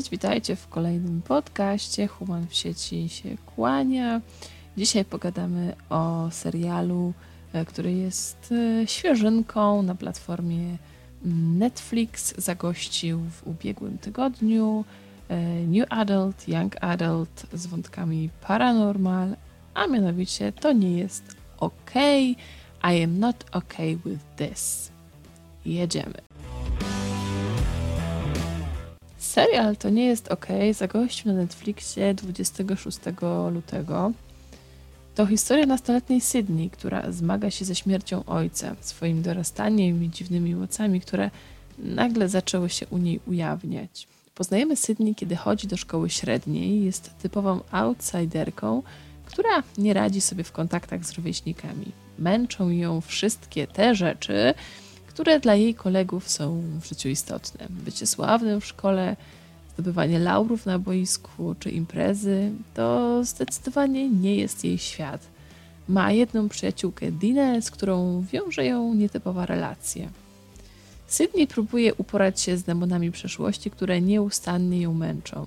Cześć, witajcie w kolejnym podcaście. Human w sieci się kłania. Dzisiaj pogadamy o serialu, e, który jest e, świeżynką na platformie mm, Netflix. Zagościł w ubiegłym tygodniu e, New Adult, Young Adult z wątkami paranormal, a mianowicie to nie jest ok. I am not okay with this. Jedziemy. Serial to nie jest ok. Zagościł na Netflixie 26 lutego. To historia nastoletniej Sydney, która zmaga się ze śmiercią ojca, swoim dorastaniem i dziwnymi mocami, które nagle zaczęły się u niej ujawniać. Poznajemy Sydney, kiedy chodzi do szkoły średniej, jest typową outsiderką, która nie radzi sobie w kontaktach z rówieśnikami. Męczą ją wszystkie te rzeczy, które dla jej kolegów są w życiu istotne. Bycie sławnym w szkole, zdobywanie laurów na boisku czy imprezy to zdecydowanie nie jest jej świat. Ma jedną przyjaciółkę Dinę, z którą wiąże ją nietypowa relacja. Sydney próbuje uporać się z demonami przeszłości, które nieustannie ją męczą.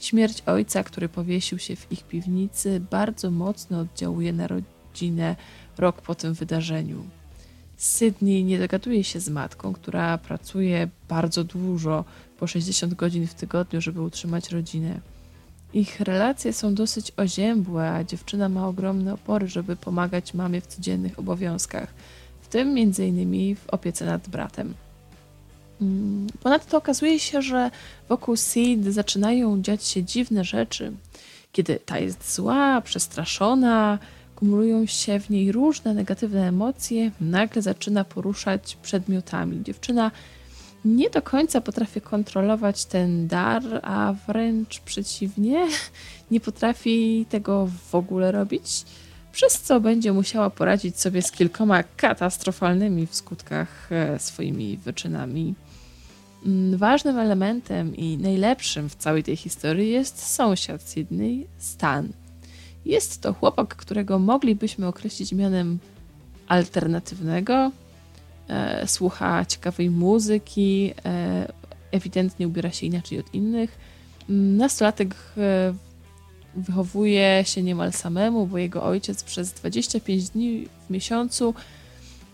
Śmierć ojca, który powiesił się w ich piwnicy, bardzo mocno oddziałuje na rodzinę rok po tym wydarzeniu. Sydney nie dogaduje się z matką, która pracuje bardzo dużo, po 60 godzin w tygodniu, żeby utrzymać rodzinę. Ich relacje są dosyć oziębłe, a dziewczyna ma ogromne opory, żeby pomagać mamie w codziennych obowiązkach, w tym m.in. w opiece nad bratem. Mm, ponadto okazuje się, że wokół Sid zaczynają dziać się dziwne rzeczy. Kiedy ta jest zła, przestraszona, kumulują się w niej różne negatywne emocje, nagle zaczyna poruszać przedmiotami. Dziewczyna nie do końca potrafi kontrolować ten dar, a wręcz przeciwnie, nie potrafi tego w ogóle robić, przez co będzie musiała poradzić sobie z kilkoma katastrofalnymi w skutkach e, swoimi wyczynami. Mm, ważnym elementem i najlepszym w całej tej historii jest sąsiad Sydney, Stan. Jest to chłopak, którego moglibyśmy określić mianem alternatywnego. E, słucha ciekawej muzyki, e, ewidentnie ubiera się inaczej od innych. Mm, nastolatek e, wychowuje się niemal samemu, bo jego ojciec przez 25 dni w miesiącu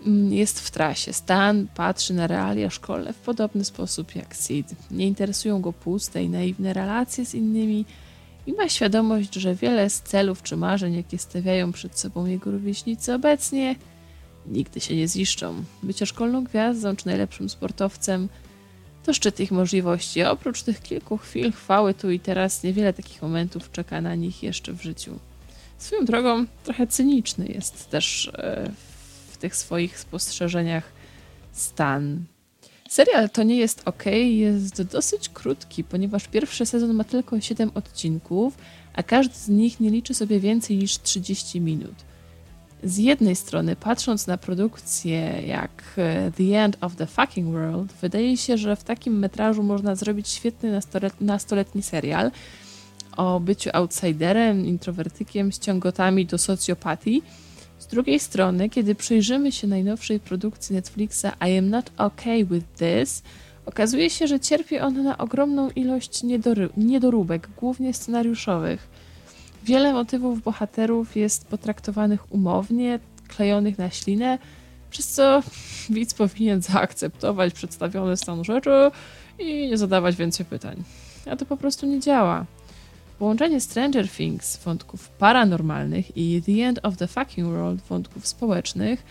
mm, jest w trasie. Stan patrzy na realia szkolne w podobny sposób jak Sid. Nie interesują go puste i naiwne relacje z innymi, i ma świadomość, że wiele z celów czy marzeń, jakie stawiają przed sobą jego rówieśnicy obecnie, nigdy się nie ziszczą. Bycie szkolną gwiazdą czy najlepszym sportowcem to szczyt ich możliwości, oprócz tych kilku chwil chwały tu i teraz niewiele takich momentów czeka na nich jeszcze w życiu. Swoją drogą trochę cyniczny jest też e, w tych swoich spostrzeżeniach stan Serial to nie jest ok, jest dosyć krótki, ponieważ pierwszy sezon ma tylko 7 odcinków, a każdy z nich nie liczy sobie więcej niż 30 minut. Z jednej strony, patrząc na produkcję jak e, The End of the Fucking World, wydaje się, że w takim metrażu można zrobić świetny nastoletni serial o byciu outsiderem, introwertykiem, z ciągotami do socjopatii, drugiej strony, kiedy przyjrzymy się najnowszej produkcji Netflixa I Am Not Okay With This, okazuje się, że cierpi on na ogromną ilość niedoróbek, głównie scenariuszowych. Wiele motywów bohaterów jest potraktowanych umownie, klejonych na ślinę, przez co widz powinien zaakceptować przedstawiony stan rzeczy i nie zadawać więcej pytań. A to po prostu nie działa. Połączenie Stranger Things wątków paranormalnych i The End of the Fucking World wątków społecznych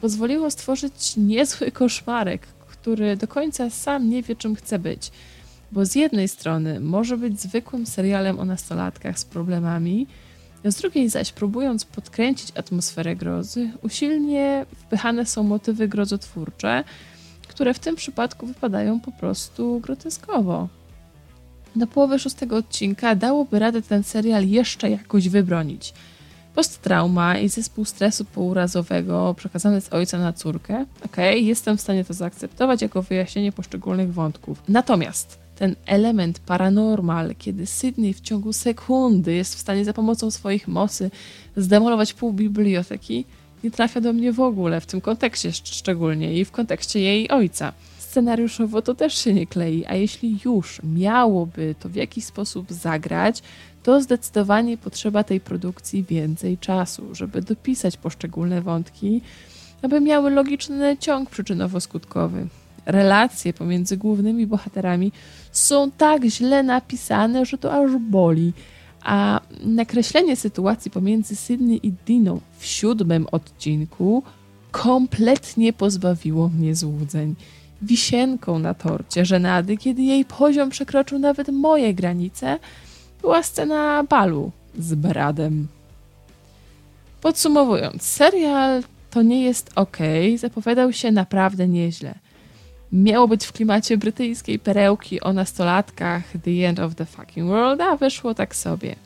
pozwoliło stworzyć niezły koszmarek, który do końca sam nie wie, czym chce być. Bo z jednej strony może być zwykłym serialem o nastolatkach z problemami, z drugiej zaś próbując podkręcić atmosferę grozy, usilnie wpychane są motywy grozotwórcze, które w tym przypadku wypadają po prostu groteskowo do połowy szóstego odcinka dałoby radę ten serial jeszcze jakoś wybronić. Posttrauma i zespół stresu pourazowego przekazany z ojca na córkę. Okej, okay, jestem w stanie to zaakceptować jako wyjaśnienie poszczególnych wątków. Natomiast ten element paranormal, kiedy Sydney w ciągu sekundy jest w stanie za pomocą swoich mocy zdemolować pół biblioteki, nie trafia do mnie w ogóle, w tym kontekście szczególnie i w kontekście jej ojca. Scenariuszowo to też się nie klei, a jeśli już miałoby to w jakiś sposób zagrać, to zdecydowanie potrzeba tej produkcji więcej czasu, żeby dopisać poszczególne wątki, aby miały logiczny ciąg przyczynowo-skutkowy. Relacje pomiędzy głównymi bohaterami są tak źle napisane, że to aż boli. A nakreślenie sytuacji pomiędzy Sydney i Diną w siódmym odcinku kompletnie pozbawiło mnie złudzeń. Wisienką na torcie żenady, kiedy jej poziom przekroczył nawet moje granice, była scena balu z Bradem. Podsumowując, serial to nie jest ok, zapowiadał się naprawdę nieźle. Miało być w klimacie brytyjskiej perełki o nastolatkach The End of the Fucking World, a wyszło tak sobie.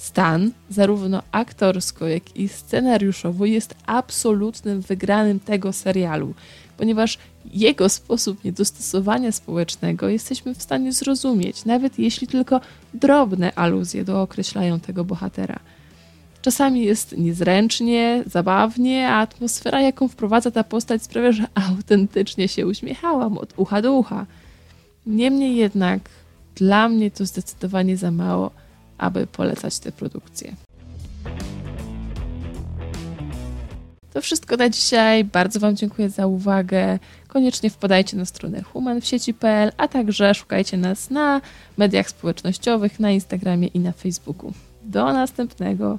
Stan, zarówno aktorsko, jak i scenariuszowo, jest absolutnym wygranym tego serialu, ponieważ jego sposób niedostosowania społecznego jesteśmy w stanie zrozumieć, nawet jeśli tylko drobne aluzje dookreślają tego bohatera. Czasami jest niezręcznie, zabawnie, a atmosfera, jaką wprowadza ta postać, sprawia, że autentycznie się uśmiechałam od ucha do ucha. Niemniej jednak, dla mnie to zdecydowanie za mało, aby polecać tę produkcję. To wszystko na dzisiaj. Bardzo Wam dziękuję za uwagę. Koniecznie wpadajcie na stronę humanwsieci.pl, a także szukajcie nas na mediach społecznościowych, na Instagramie i na Facebooku. Do następnego.